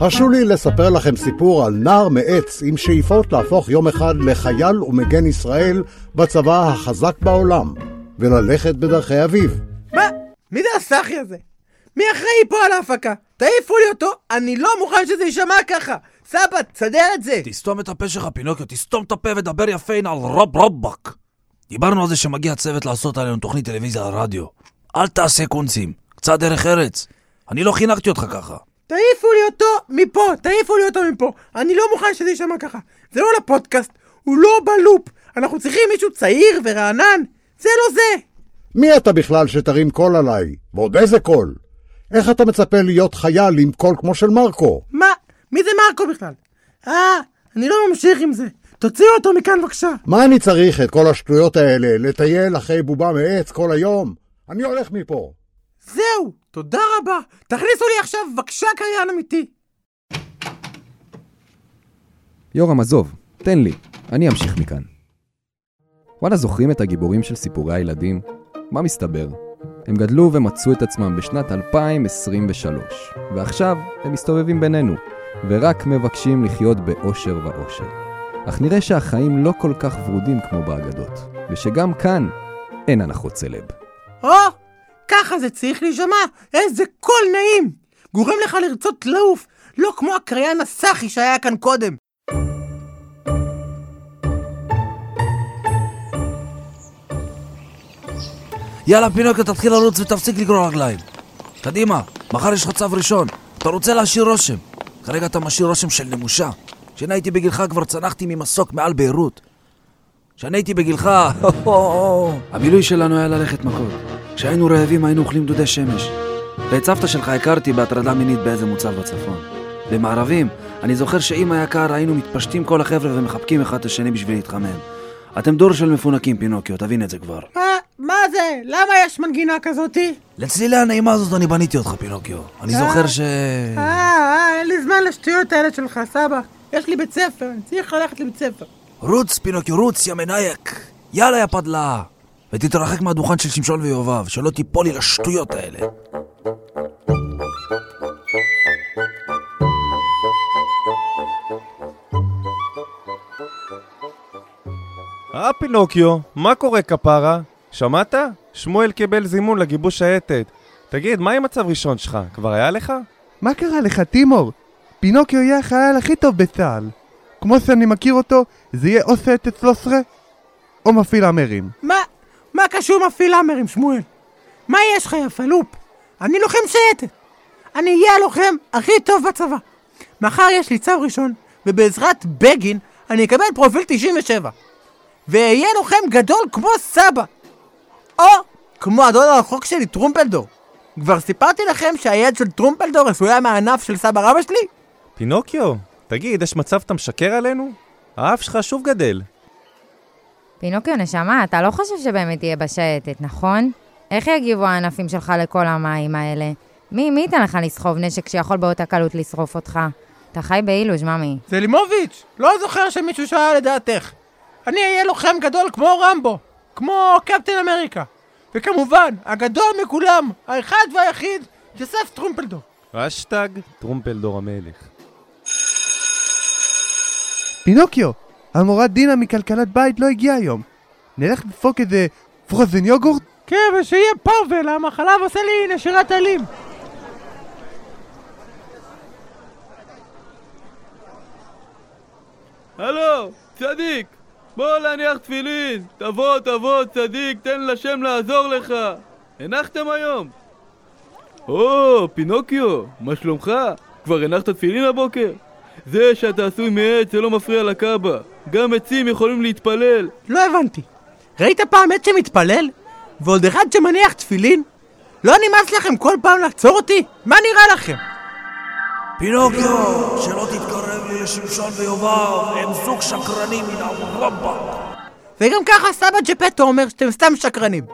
הרשו לי לספר לכם סיפור על נער מעץ עם שאיפות להפוך יום אחד לחייל ומגן ישראל בצבא החזק בעולם, וללכת בדרכי אביו. מה? מי זה הסאחי הזה? מי אחראי פה על ההפקה? תעיפו לי אותו, אני לא מוכן שזה יישמע ככה! סבא, תסדר את זה! תסתום את הפה שלך, פינוקיו, תסתום את הפה ודבר יפה הנה על רב רבאק. דיברנו על זה שמגיע צוות לעשות עלינו תוכנית טלוויזיה על רדיו. אל תעשה קונצים, קצת דרך ארץ. אני לא חינכתי אותך ככה. תעיפו לי אותו מפה, תעיפו לי אותו מפה. אני לא מוכן שזה יישמע ככה. זה לא לפודקאסט, הוא לא בלופ. אנחנו צריכים מישהו צעיר ורענן. זה לא זה. מי אתה בכלל שתרים קול עליי? ועוד איזה קול? איך אתה מצפה להיות חייל עם קול כמו של מרקו? מה? מי זה מרקו בכלל? אה, אני לא ממשיך עם זה. תוציאו אותו מכאן בבקשה. מה אני צריך את כל השטויות האלה? לטייל אחרי בובה מעץ כל היום? אני הולך מפה. זהו, תודה רבה. תכניסו לי עכשיו בבקשה קריין אמיתי. יורם, עזוב, תן לי, אני אמשיך מכאן. וואלה, זוכרים את הגיבורים של סיפורי הילדים? מה מסתבר? הם גדלו ומצאו את עצמם בשנת 2023, ועכשיו הם מסתובבים בינינו, ורק מבקשים לחיות באושר ואושר. אך נראה שהחיים לא כל כך ורודים כמו באגדות, ושגם כאן אין הנחות סלב. או, ככה זה צריך להישמע. איזה קול נעים. גורם לך לרצות לעוף, לא כמו הקריין הסאחי שהיה כאן קודם. יאללה, פינוקיו, תתחיל לרוץ ותפסיק לגרור רגליים. קדימה, מחר יש לך צו ראשון. אתה רוצה להשאיר רושם. כרגע אתה משאיר רושם של נמושה. כשאני הייתי בגילך כבר צנחתי ממסוק מעל ביירות. כשאני הייתי בגילך, הבילוי שלנו היה ללכת מכות. כשהיינו רעבים היינו אוכלים דודי שמש. ואת סבתא שלך הכרתי בהטרדה מינית באיזה מוצב בצפון. במערבים, אני זוכר שעם היקר היינו מתפשטים כל החבר'ה ומחבקים אחד את השני בשביל להתחמם. אתם דור של מפונקים, פינוקיו, תבין את זה כבר. מה, מה זה? למה יש מנגינה כזאתי? לצלילי הנעימה הזאת אני בניתי אותך, פינוקיו. אני זוכר ש... אה, אה, אין לי זמן לשטויות האלה שלך, סבא. יש לי בית ספר, אני צריך ללכת לבית ספר. רוץ, פינוקיו, רוץ, יא מנייק. יאללה, יא פדלה. ותתרחק מהדוכן של שמשון ויובב, שלא תיפול לי לשטויות האלה. אה, פינוקיו, מה קורה כפרה? שמעת? שמואל קיבל זימון לגיבוש שייטת. תגיד, מה עם מצב ראשון שלך? כבר היה לך? מה קרה לך, טימור? פינוקיו יהיה החייל הכי טוב בצה"ל. כמו שאני מכיר אותו, זה יהיה או שייטת 13 או מפעיל המרים. מה? מה קשור מפעיל האמרים, שמואל? מה יש לך, יא פלופ? אני לוחם שייטת. אני אהיה הלוחם הכי טוב בצבא. מחר יש לי צו ראשון, ובעזרת בגין אני אקבל פרופיל 97. ואהיה לוחם גדול כמו סבא. או כמו הדוד הרחוק שלי, טרומפלדור. כבר סיפרתי לכם שהיד של טרומפלדור עשויה מהענף של סבא רבא שלי? פינוקיו, תגיד, יש מצב שאתה משקר עלינו? האף שלך שוב גדל. פינוקיו, נשמה, אתה לא חושב שבאמת תהיה בשייטת, נכון? איך יגיבו הענפים שלך לכל המים האלה? מי, מי ייתן לך לסחוב נשק שיכול באותה קלות לשרוף אותך? אתה חי באילוז', ממי. זה לימוביץ', לא זוכר שמישהו שאל לדעתך. אני אהיה לוחם גדול כמו רמבו, כמו קפטן אמריקה. וכמובן, הגדול מכולם, האחד והיחיד, יוסף טרומפלדור. אשטג טרומפלדור המלך. פינוקיו, המורה דינה מכלכלת בית לא הגיעה היום. נלך לדפוק איזה פרוזן יוגורט? כן, ושיהיה פאבל, המחלב עושה לי נשירת עלים. הלו, צדיק! בוא להניח תפילין! תבוא, תבוא, צדיק, תן לשם לעזור לך! הנחתם היום? או, פינוקיו, מה שלומך? כבר הנחת תפילין הבוקר? זה שאתה עשוי מעץ זה לא מפריע לקאבה. גם עצים יכולים להתפלל. לא הבנתי. ראית פעם עץ שמתפלל? ועוד אחד שמניח תפילין? לא נמאס לכם כל פעם לעצור אותי? מה נראה לכם? פינוקיו, שלא תתקרב לי לשמשון ויובב, הם זוג שקרנים מן הרמב"ם. וגם ככה סבא ג'פטו אומר שאתם סתם שקרנים.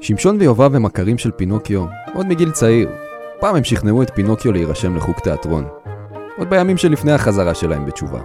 שמשון ויובב הם מכרים של פינוקיו, עוד מגיל צעיר. פעם הם שכנעו את פינוקיו להירשם לחוג תיאטרון. עוד בימים שלפני החזרה שלהם בתשובה.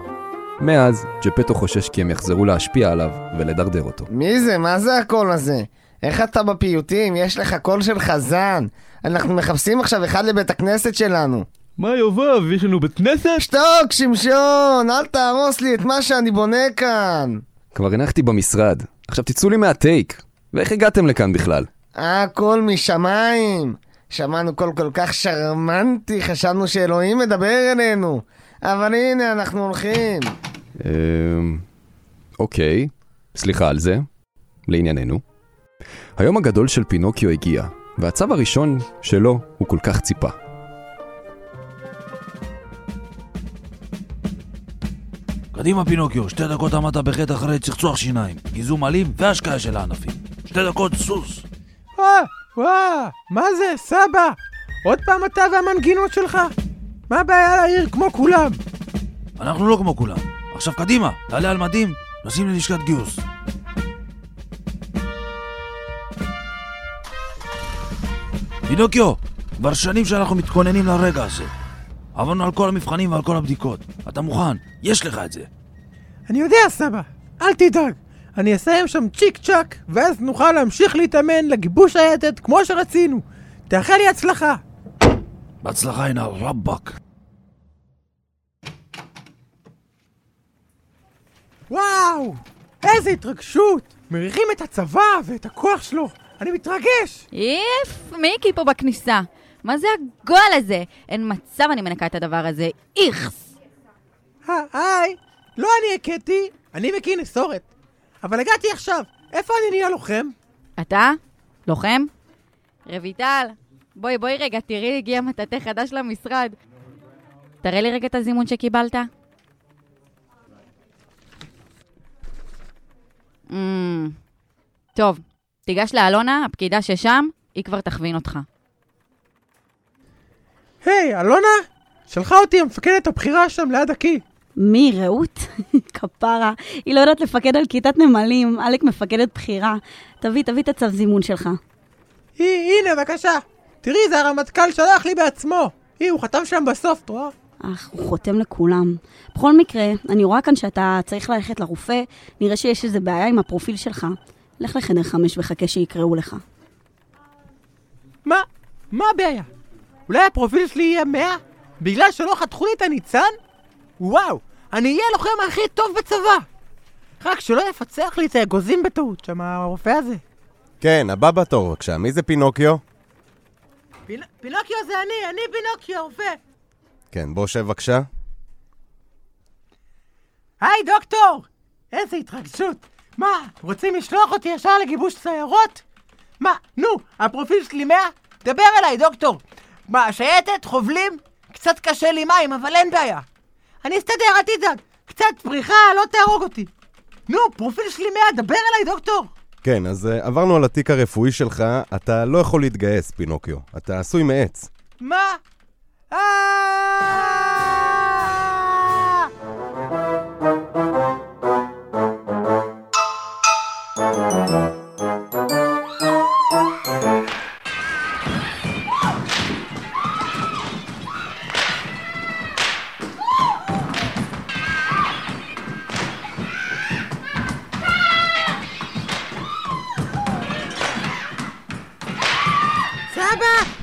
מאז, ג'פטו חושש כי הם יחזרו להשפיע עליו ולדרדר אותו. מי זה? מה זה הקול הזה? איך אתה בפיוטים? יש לך קול של חזן. אנחנו מחפשים עכשיו אחד לבית הכנסת שלנו. מה יובב, יש לנו בית כנסת? שתוק, שמשון! אל תהרוס לי את מה שאני בונה כאן! כבר הנחתי במשרד. עכשיו תצאו לי מהטייק. ואיך הגעתם לכאן בכלל? הכל משמיים. שמענו קול כל כך שרמנטי, חשבנו שאלוהים מדבר אלינו. אבל הנה, אנחנו הולכים. אמ... אוקיי, סליחה על זה. לענייננו. היום הגדול של פינוקיו הגיע, והצו הראשון שלו הוא כל כך ציפה. קדימה פינוקיו, שתי דקות עמדת בחטא אחרי צחצוח שיניים, גיזום אלים והשקעה של הענפים. שתי דקות סוס. וואה, מה זה, סבא? עוד פעם אתה והמנגינות שלך? מה הבעיה להעיר כמו כולם? אנחנו לא כמו כולם. עכשיו קדימה, תעלה על מדים, נוסעים ללשכת גיוס. פינוקיו, כבר שנים שאנחנו מתכוננים לרגע הזה. עברנו על כל המבחנים ועל כל הבדיקות. אתה מוכן, יש לך את זה. אני יודע, סבא, אל תדאג. אני אסיים שם צ'יק צ'אק, ואז נוכל להמשיך להתאמן לגיבוש היתד כמו שרצינו. תאחל לי הצלחה. בהצלחה הנה רבאק. וואו, איזה התרגשות! מריחים את הצבא ואת הכוח שלו. אני מתרגש! איף, מיקי פה בכניסה. מה זה הגועל הזה? אין מצב אני מנקה את הדבר הזה. איכס! היי, לא אני הכיתי, אני מקיא נסורת. אבל הגעתי עכשיו, איפה אני נהיה לוחם? אתה? לוחם? רויטל, בואי, בואי רגע, תראי, הגיע מטאטא חדש למשרד. תראה לי רגע את הזימון שקיבלת. Mm, טוב, תיגש לאלונה, הפקידה ששם, היא כבר תכווין אותך. היי, אלונה? שלחה אותי המפקדת הבכירה שם ליד הקי. מי, רעות? כפרה. היא לא יודעת לפקד על כיתת נמלים, עלק מפקדת בכירה. תביא, תביא את הצו זימון שלך. היא, הנה, בבקשה. תראי, זה הרמטכ"ל שלח לי בעצמו. היא, הוא חתם שם בסוף, את רואה? אך, הוא חותם לכולם. בכל מקרה, אני רואה כאן שאתה צריך ללכת לרופא, נראה שיש איזה בעיה עם הפרופיל שלך. לך לחדר חמש וחכה שיקראו לך. מה? מה הבעיה? אולי הפרופיל שלי יהיה 100? בגלל שלא חתכו לי את הניצן? וואו, אני אהיה הלוחם הכי טוב בצבא! רק שלא יפצח לי את האגוזים בטעות, שם הרופא הזה. כן, הבא בתור בבקשה, מי זה פינוקיו? פינ... פינוקיו זה אני, אני פינוקיו, הרופא. כן, בוא שב בבקשה. היי, דוקטור! איזה התרגשות! מה, רוצים לשלוח אותי ישר לגיבוש סיירות? מה, נו, הפרופיל שלי 100? דבר אליי, דוקטור! מה, שייטת? חובלים? קצת קשה לי מים, אבל אין בעיה. אני אסתדר, אל תדאג. קצת פריחה, לא תהרוג אותי. נו, פרופיל שלי 100, דבר אליי, דוקטור! כן, אז uh, עברנו על התיק הרפואי שלך, אתה לא יכול להתגייס, פינוקיו. אתה עשוי מעץ. מה?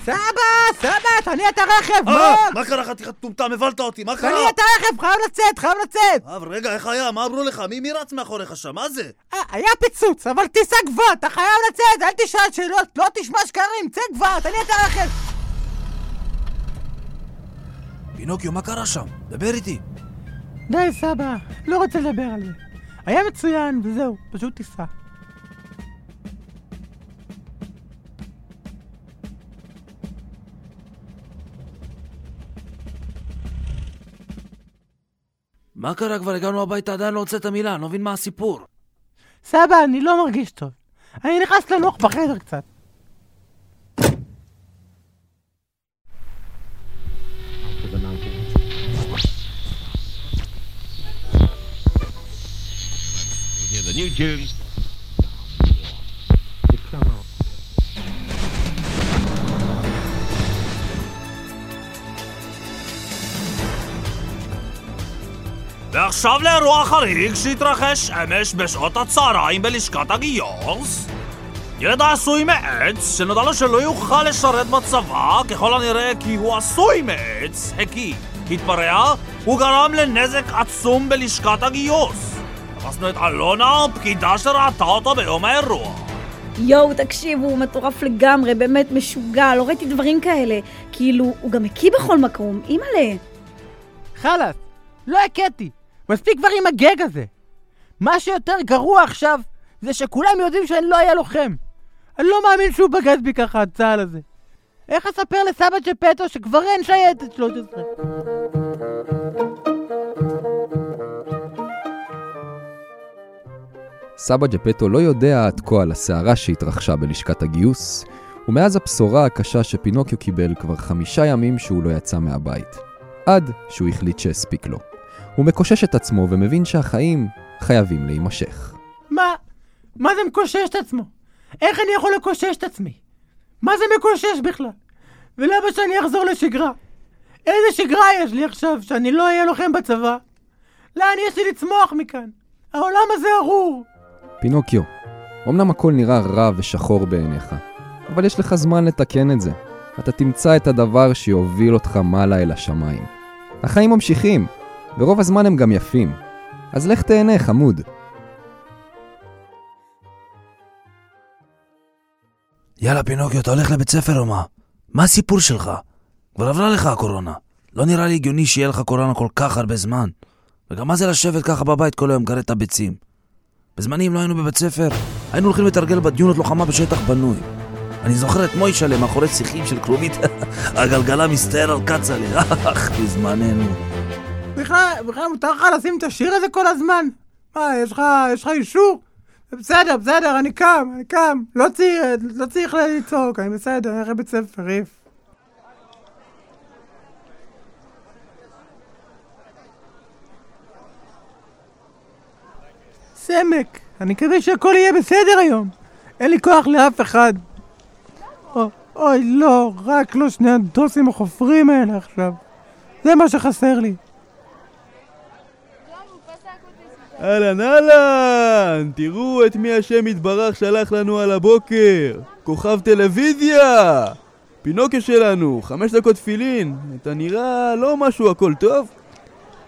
סבא! סבא! תניע את הרכב! אה, מוג! מה קרה חתיכת טומטם? הבלת אותי, מה תניע קרה? את הרכב! חייב לצאת! חייב לצאת! אה, אבל רגע, איך היה? מה אמרו לך? מי מי רץ מאחוריך שם? מה זה? אה, היה פיצוץ, אבל תיסע כבר! אתה חייב לצאת! אל תשאל שאלות! לא תשמע שקרים! צא כבר! תניע את הרכב! פינוקיו, מה קרה שם? דבר איתי. די, סבא, לא רוצה לדבר על זה. היה מצוין, וזהו, פשוט תיסע. מה קרה? כבר הגענו הביתה, עדיין לא הוצאת מילה, אני לא מבין מה הסיפור. סבא, אני לא מרגיש טוב. אני נכנס לנוח בחדר קצת. the new tunes. ועכשיו לאירוע חריג שהתרחש אמש בשעות הצהריים בלשכת הגיוס. ילד העשוי מעץ, שנודע לו שלא יוכל לשרת בצבא, ככל הנראה כי הוא עשוי מעץ, הקיא, התפרע, הוא גרם לנזק עצום בלשכת הגיוס. תפסנו את אלונה, פקידה שראתה אותו ביום האירוע. יואו, תקשיבו, הוא מטורף לגמרי, באמת משוגע, לא ראיתי דברים כאלה. כאילו, הוא גם הקיא בכל מקום, אימא'לה. חלאס, לא הכיתי. מספיק כבר עם הגג הזה. מה שיותר גרוע עכשיו, זה שכולם יודעים שאני לא אהיה לוחם. אני לא מאמין שהוא בגד בי ככה, הצה"ל הזה. איך אספר לסבא ג'פטו שכבר אין שייטת 13? סבא ג'פטו לא יודע עד כה על הסערה שהתרחשה בלשכת הגיוס, ומאז הבשורה הקשה שפינוקיו קיבל כבר חמישה ימים שהוא לא יצא מהבית. עד שהוא החליט שהספיק לו. הוא מקושש את עצמו ומבין שהחיים חייבים להימשך. מה? מה זה מקושש את עצמו? איך אני יכול לקושש את עצמי? מה זה מקושש בכלל? ולמה שאני אחזור לשגרה? איזה שגרה יש לי עכשיו שאני לא אהיה לוחם בצבא? לאן יש לי לצמוח מכאן? העולם הזה ארור. פינוקיו, אמנם הכל נראה רע ושחור בעיניך, אבל יש לך זמן לתקן את זה. אתה תמצא את הדבר שיוביל אותך מעלה אל השמיים. החיים ממשיכים, ורוב הזמן הם גם יפים. אז לך תהנה, חמוד. יאללה, פינוקיו, אתה הולך לבית ספר או מה? מה הסיפור שלך? כבר עברה לך הקורונה. לא נראה לי הגיוני שיהיה לך קורונה כל כך הרבה זמן. וגם מה זה לשבת ככה בבית כל היום, גרד את הביצים? בזמנים לא היינו בבית ספר, היינו הולכים לתרגל בדיונות לוחמה בשטח בנוי. אני זוכר את מוישלה מאחורי שיחים של כרובית, הגלגלה מסתער על כצל'ה, אך, בזמננו. בכלל, בכלל מותר לך לשים את השיר הזה כל הזמן? מה, יש לך, יש לך אישור? בסדר, בסדר, אני קם, אני קם. לא צריך, לא צריך לצעוק, אני בסדר, אני אחרי בית ספר, ריף. סמק, אני מקווה שהכל יהיה בסדר היום. אין לי כוח לאף אחד. או, אוי, לא, רק לא שני הדוסים החופרים האלה עכשיו. זה מה שחסר לי. אהלן אהלן! תראו את מי השם יתברך שלח לנו על הבוקר! כוכב טלוויזיה! פינוקיו שלנו, חמש דקות תפילין. אתה נראה לא משהו הכל טוב?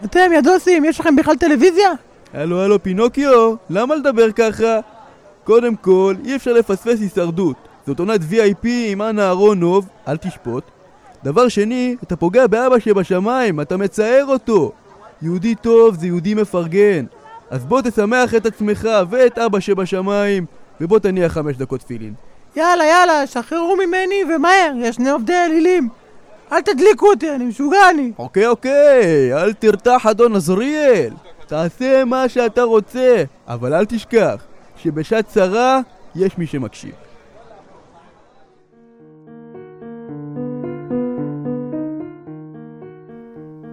אתם, יא דוסים, יש לכם בכלל טלוויזיה? הלו הלו פינוקיו, למה לדבר ככה? קודם כל, אי אפשר לפספס הישרדות. זאת עונת VIP עם אנה אהרונוב, אל תשפוט. דבר שני, אתה פוגע באבא שבשמיים, אתה מצער אותו. יהודי טוב זה יהודי מפרגן. אז בוא תשמח את עצמך ואת אבא שבשמיים, ובוא תניח חמש דקות תפילין. יאללה, יאללה, שחררו ממני ומהר, יש שני עובדי אלילים. אל תדליקו אותי, אני משוגע אני. אוקיי, אוקיי, אל תרתח אדון עזריאל. תעשה מה שאתה רוצה, אבל אל תשכח שבשעת צרה יש מי שמקשיב.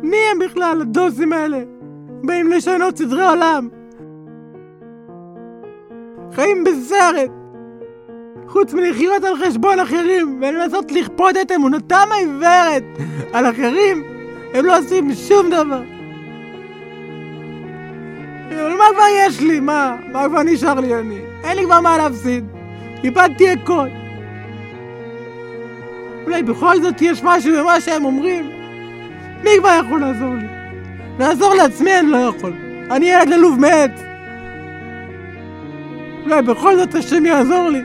מי הם בכלל, הדוסים האלה? באים לשנות סדרי עולם. חיים בסרט. חוץ מלחיות על חשבון אחרים ולנסות לכפות את אמונתם העיוורת על אחרים, הם לא עושים שום דבר. אבל מה כבר יש לי? מה? מה כבר נשאר לי אני? אין לי כבר מה להפסיד. איבדתי הכל. אולי בכל זאת יש משהו במה שהם אומרים? מי כבר יכול לעזור לי? לעזור לעצמי אני לא יכול. אני ילד ללוב מעץ. אולי בכל זאת השם יעזור לי.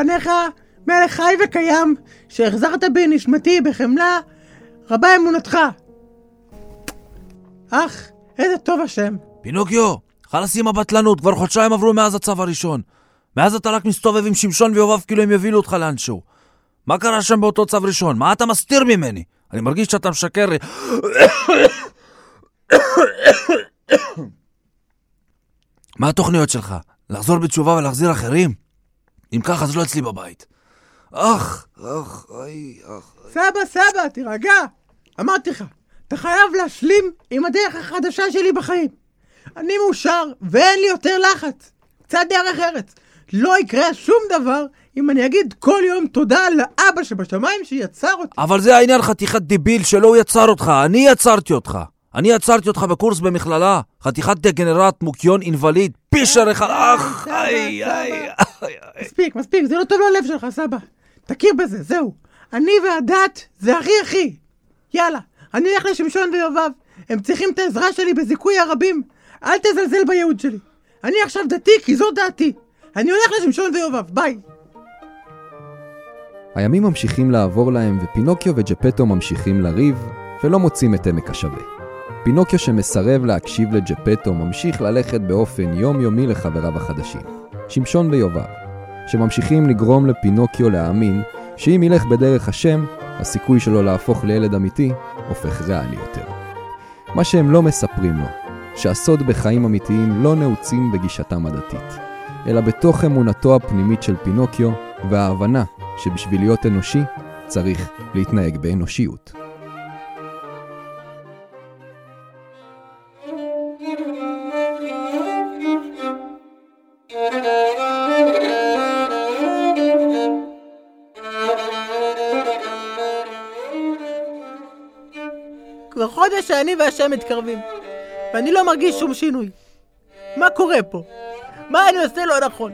לפניך, מלך חי וקיים, שהחזרת בי נשמתי בחמלה, רבה אמונתך. אך, איזה טוב השם. פינוקיו, חלאס עם הבטלנות, כבר חודשיים עברו מאז הצו הראשון. מאז אתה רק מסתובב עם שמשון ויובב כאילו הם יובילו אותך לאנשהו. מה קרה שם באותו צו ראשון? מה אתה מסתיר ממני? אני מרגיש שאתה משקר לי. מה התוכניות שלך? לחזור בתשובה ולהחזיר אחרים? אם ככה, אז לא אצלי בבית. אך, אך, איי, אך. סבא, סבא, תירגע. אמרתי לך, אתה חייב להשלים עם הדרך החדשה שלי בחיים. אני מאושר, ואין לי יותר לחץ. קצת דרך ארץ. לא יקרה שום דבר אם אני אגיד כל יום תודה לאבא שבשמיים שיצר אותי. אבל זה העניין חתיכת דיביל שלא הוא יצר אותך, אני יצרתי אותך. אני עצרתי אותך בקורס במכללה, חתיכת דגנרט, מוקיון, אינווליד, פישר אחד, אך, איי, איי, איי. מספיק, מספיק, זה לא טוב ללב שלך, סבא. תכיר בזה, זהו. אני והדת זה הכי הכי. יאללה, אני אלך לשמשון ויובב. הם צריכים את העזרה שלי בזיכוי הרבים. אל תזלזל בייעוד שלי. אני עכשיו דתי כי זו דעתי. אני הולך לשמשון ויובב, ביי. הימים ממשיכים לעבור להם, ופינוקיו וג'פטו ממשיכים לריב, ולא מוצאים את עמק השווה. פינוקיו שמסרב להקשיב לג'פטו ממשיך ללכת באופן יומיומי לחבריו החדשים, שמשון ויובב, שממשיכים לגרום לפינוקיו להאמין שאם ילך בדרך השם, הסיכוי שלו להפוך לילד אמיתי הופך ריאלי יותר. מה שהם לא מספרים לו, שהסוד בחיים אמיתיים לא נעוצים בגישתם הדתית, אלא בתוך אמונתו הפנימית של פינוקיו וההבנה שבשביל להיות אנושי צריך להתנהג באנושיות. חודש שאני והשם מתקרבים, ואני לא מרגיש שום שינוי. מה קורה פה? מה אני עושה לא נכון?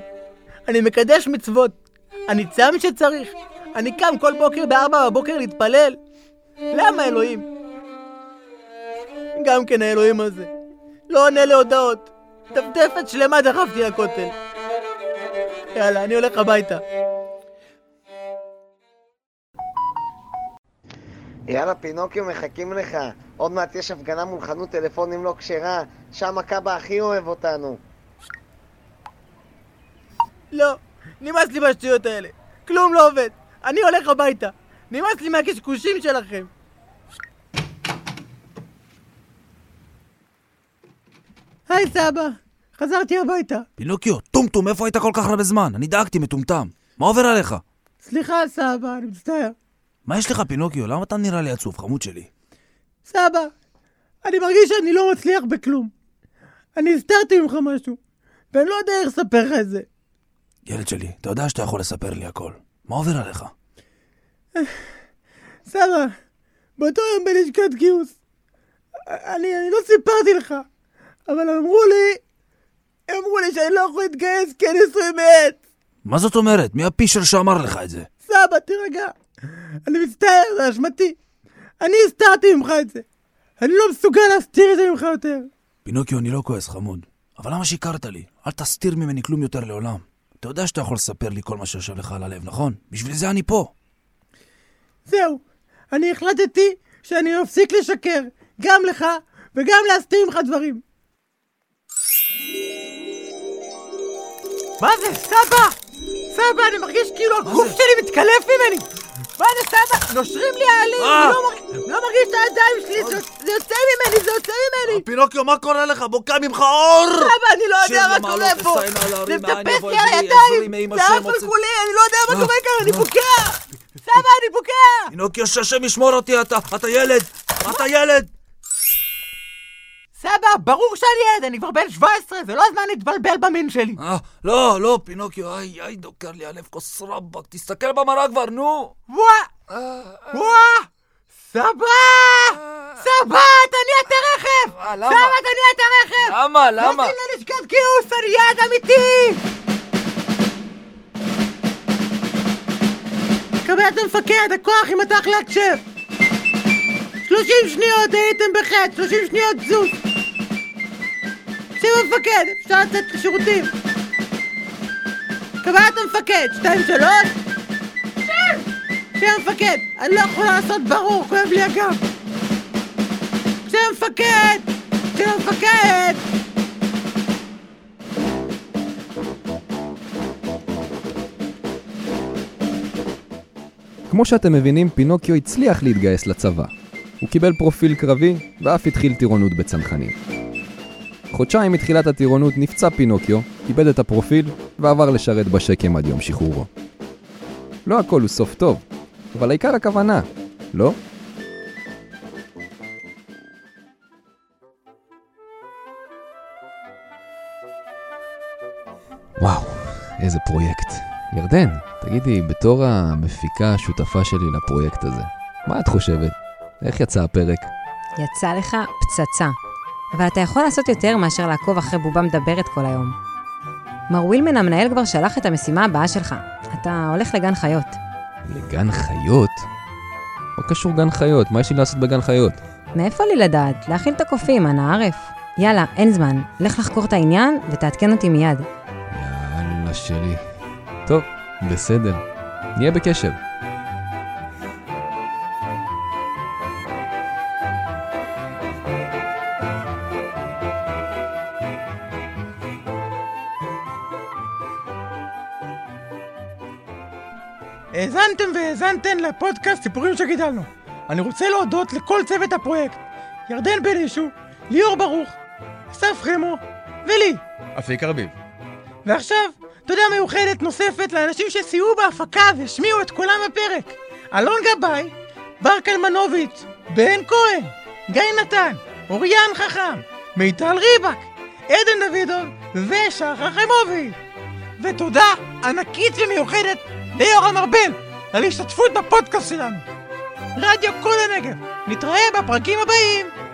אני מקדש מצוות, אני צם שצריך, אני קם כל בוקר בארבע בבוקר להתפלל. למה אלוהים? גם כן האלוהים הזה. לא עונה להודעות. טפטפת שלמה דחפתי לכותל. יאללה, אני הולך הביתה. יאללה, פינוקיו, מחכים לך. עוד מעט יש הפגנה מול חנות טלפונים לא כשרה, שם הקאבה הכי אוהב אותנו. לא, נמאס לי מהשטויות האלה. כלום לא עובד. אני הולך הביתה. נמאס לי מהקשקושים שלכם. היי סבא, חזרתי הביתה. פינוקיו, טומטום, איפה היית כל כך הרבה זמן? אני דאגתי, מטומטם. מה עובר עליך? סליחה סבא, אני מצטער. מה יש לך, פינוקיו? למה אתה נראה לי עצוב, חמוד שלי? סבא, אני מרגיש שאני לא מצליח בכלום. אני הסתרתי ממך משהו, ואני לא יודע איך לספר לך את זה. ילד שלי, אתה יודע שאתה יכול לספר לי הכל. מה עובר עליך? סבא, באותו יום בלשכת גיוס, אני, אני לא סיפרתי לך, אבל אמרו לי, אמרו לי שאני לא יכול להתגייס כי אני נשוי מעץ. מה זאת אומרת? מי הפישר שאמר לך את זה? סבא, תירגע. אני מצטער, זה אשמתי. אני הסתרתי ממך את זה. אני לא מסוגל להסתיר את זה ממך יותר. פינוקיו, אני לא כועס, חמוד. אבל למה שיקרת לי? אל תסתיר ממני כלום יותר לעולם. אתה יודע שאתה יכול לספר לי כל מה שיושב לך על הלב, נכון? בשביל זה אני פה. זהו, אני החלטתי שאני מפסיק לשקר, גם לך וגם להסתיר ממך דברים. מה זה, סבא? סבא, אני מרגיש כאילו הגוף שלי מתקלף ממני. מה זה, סבא? נושרים לי העלים, אה! לא מרגיש- לא מרגיש את הידיים שלי, זה- זה יוצא ממני, זה יוצא ממני. פינוקיו, מה קורה לך? בוקע ממך אור! סבא, אני לא יודע מה קורה פה. זה מטפס לי על הידיים, זה עף על כולי, אני לא יודע מה אה, קורה כאן, אני אה. בוקע. סבא, אני בוקע. פינוקיו, שהשם ישמור אותי, אתה ילד! אתה ילד! סבא, ברור שאני ילד, אני כבר בן 17, זה לא הזמן להתבלבל במין שלי. אה, לא, לא, פינוקיו, איי, איי, דוקר לי הלב, כוס רבאק, תסתכל במראה כבר, נו! וואה! וואה! סבא! סבא, אתה נהיית רכב! אה, למה? סבא, אתה נהיית רכב! למה? למה? נוסעים ללשכת גיוס, אני יעד אמיתי! קבל את המפקד, הכוח יימתח להקשב! 30 שניות הייתם בחטא, 30 שניות זוז! המפקד, אפשר לצאת לשירותים! קבלת המפקד, 2, 3 תקשיב המפקד, אני לא יכולה לעשות ברור, כואב לי הגב! תקשיב המפקד! תקשיב המפקד! כמו שאתם מבינים, פינוקיו הצליח להתגייס לצבא. הוא קיבל פרופיל קרבי, ואף התחיל טירונות בצנחנים. חודשיים מתחילת הטירונות נפצע פינוקיו, איבד את הפרופיל, ועבר לשרת בשקם עד יום שחרורו. לא הכל הוא סוף טוב, אבל העיקר הכוונה, לא? וואו, איזה פרויקט. ירדן, תגידי, בתור המפיקה השותפה שלי לפרויקט הזה, מה את חושבת? איך יצא הפרק? יצא לך פצצה. אבל אתה יכול לעשות יותר מאשר לעקוב אחרי בובה מדברת כל היום. מר ווילמן המנהל כבר שלח את המשימה הבאה שלך. אתה הולך לגן חיות. לגן חיות? מה קשור גן חיות? מה יש לי לעשות בגן חיות? מאיפה לי לדעת? להאכיל את הקופים, אנא ערף. יאללה, אין זמן. לך לחקור את העניין ותעדכן אותי מיד. יאללה שלי. טוב, בסדר. נהיה בקשר. והאזנתן לפודקאסט סיפורים שגידלנו. אני רוצה להודות לכל צוות הפרויקט, ירדן בלישו, ליאור ברוך, אסף חמו ולי. אפיק ארביב. ועכשיו, תודה מיוחדת נוספת לאנשים שסייעו בהפקה והשמיעו את קולם בפרק. אלון גבאי, בר קלמנוביץ', בן כהן, גיא נתן, אוריאן חכם, מיטל ריבק, עדן דוידוב ושחר חיימוביץ'. ותודה ענקית ומיוחדת ליורם ארבל על השתתפות בפודקאסט שלנו. רדיו כל הנגב, נתראה בפרקים הבאים.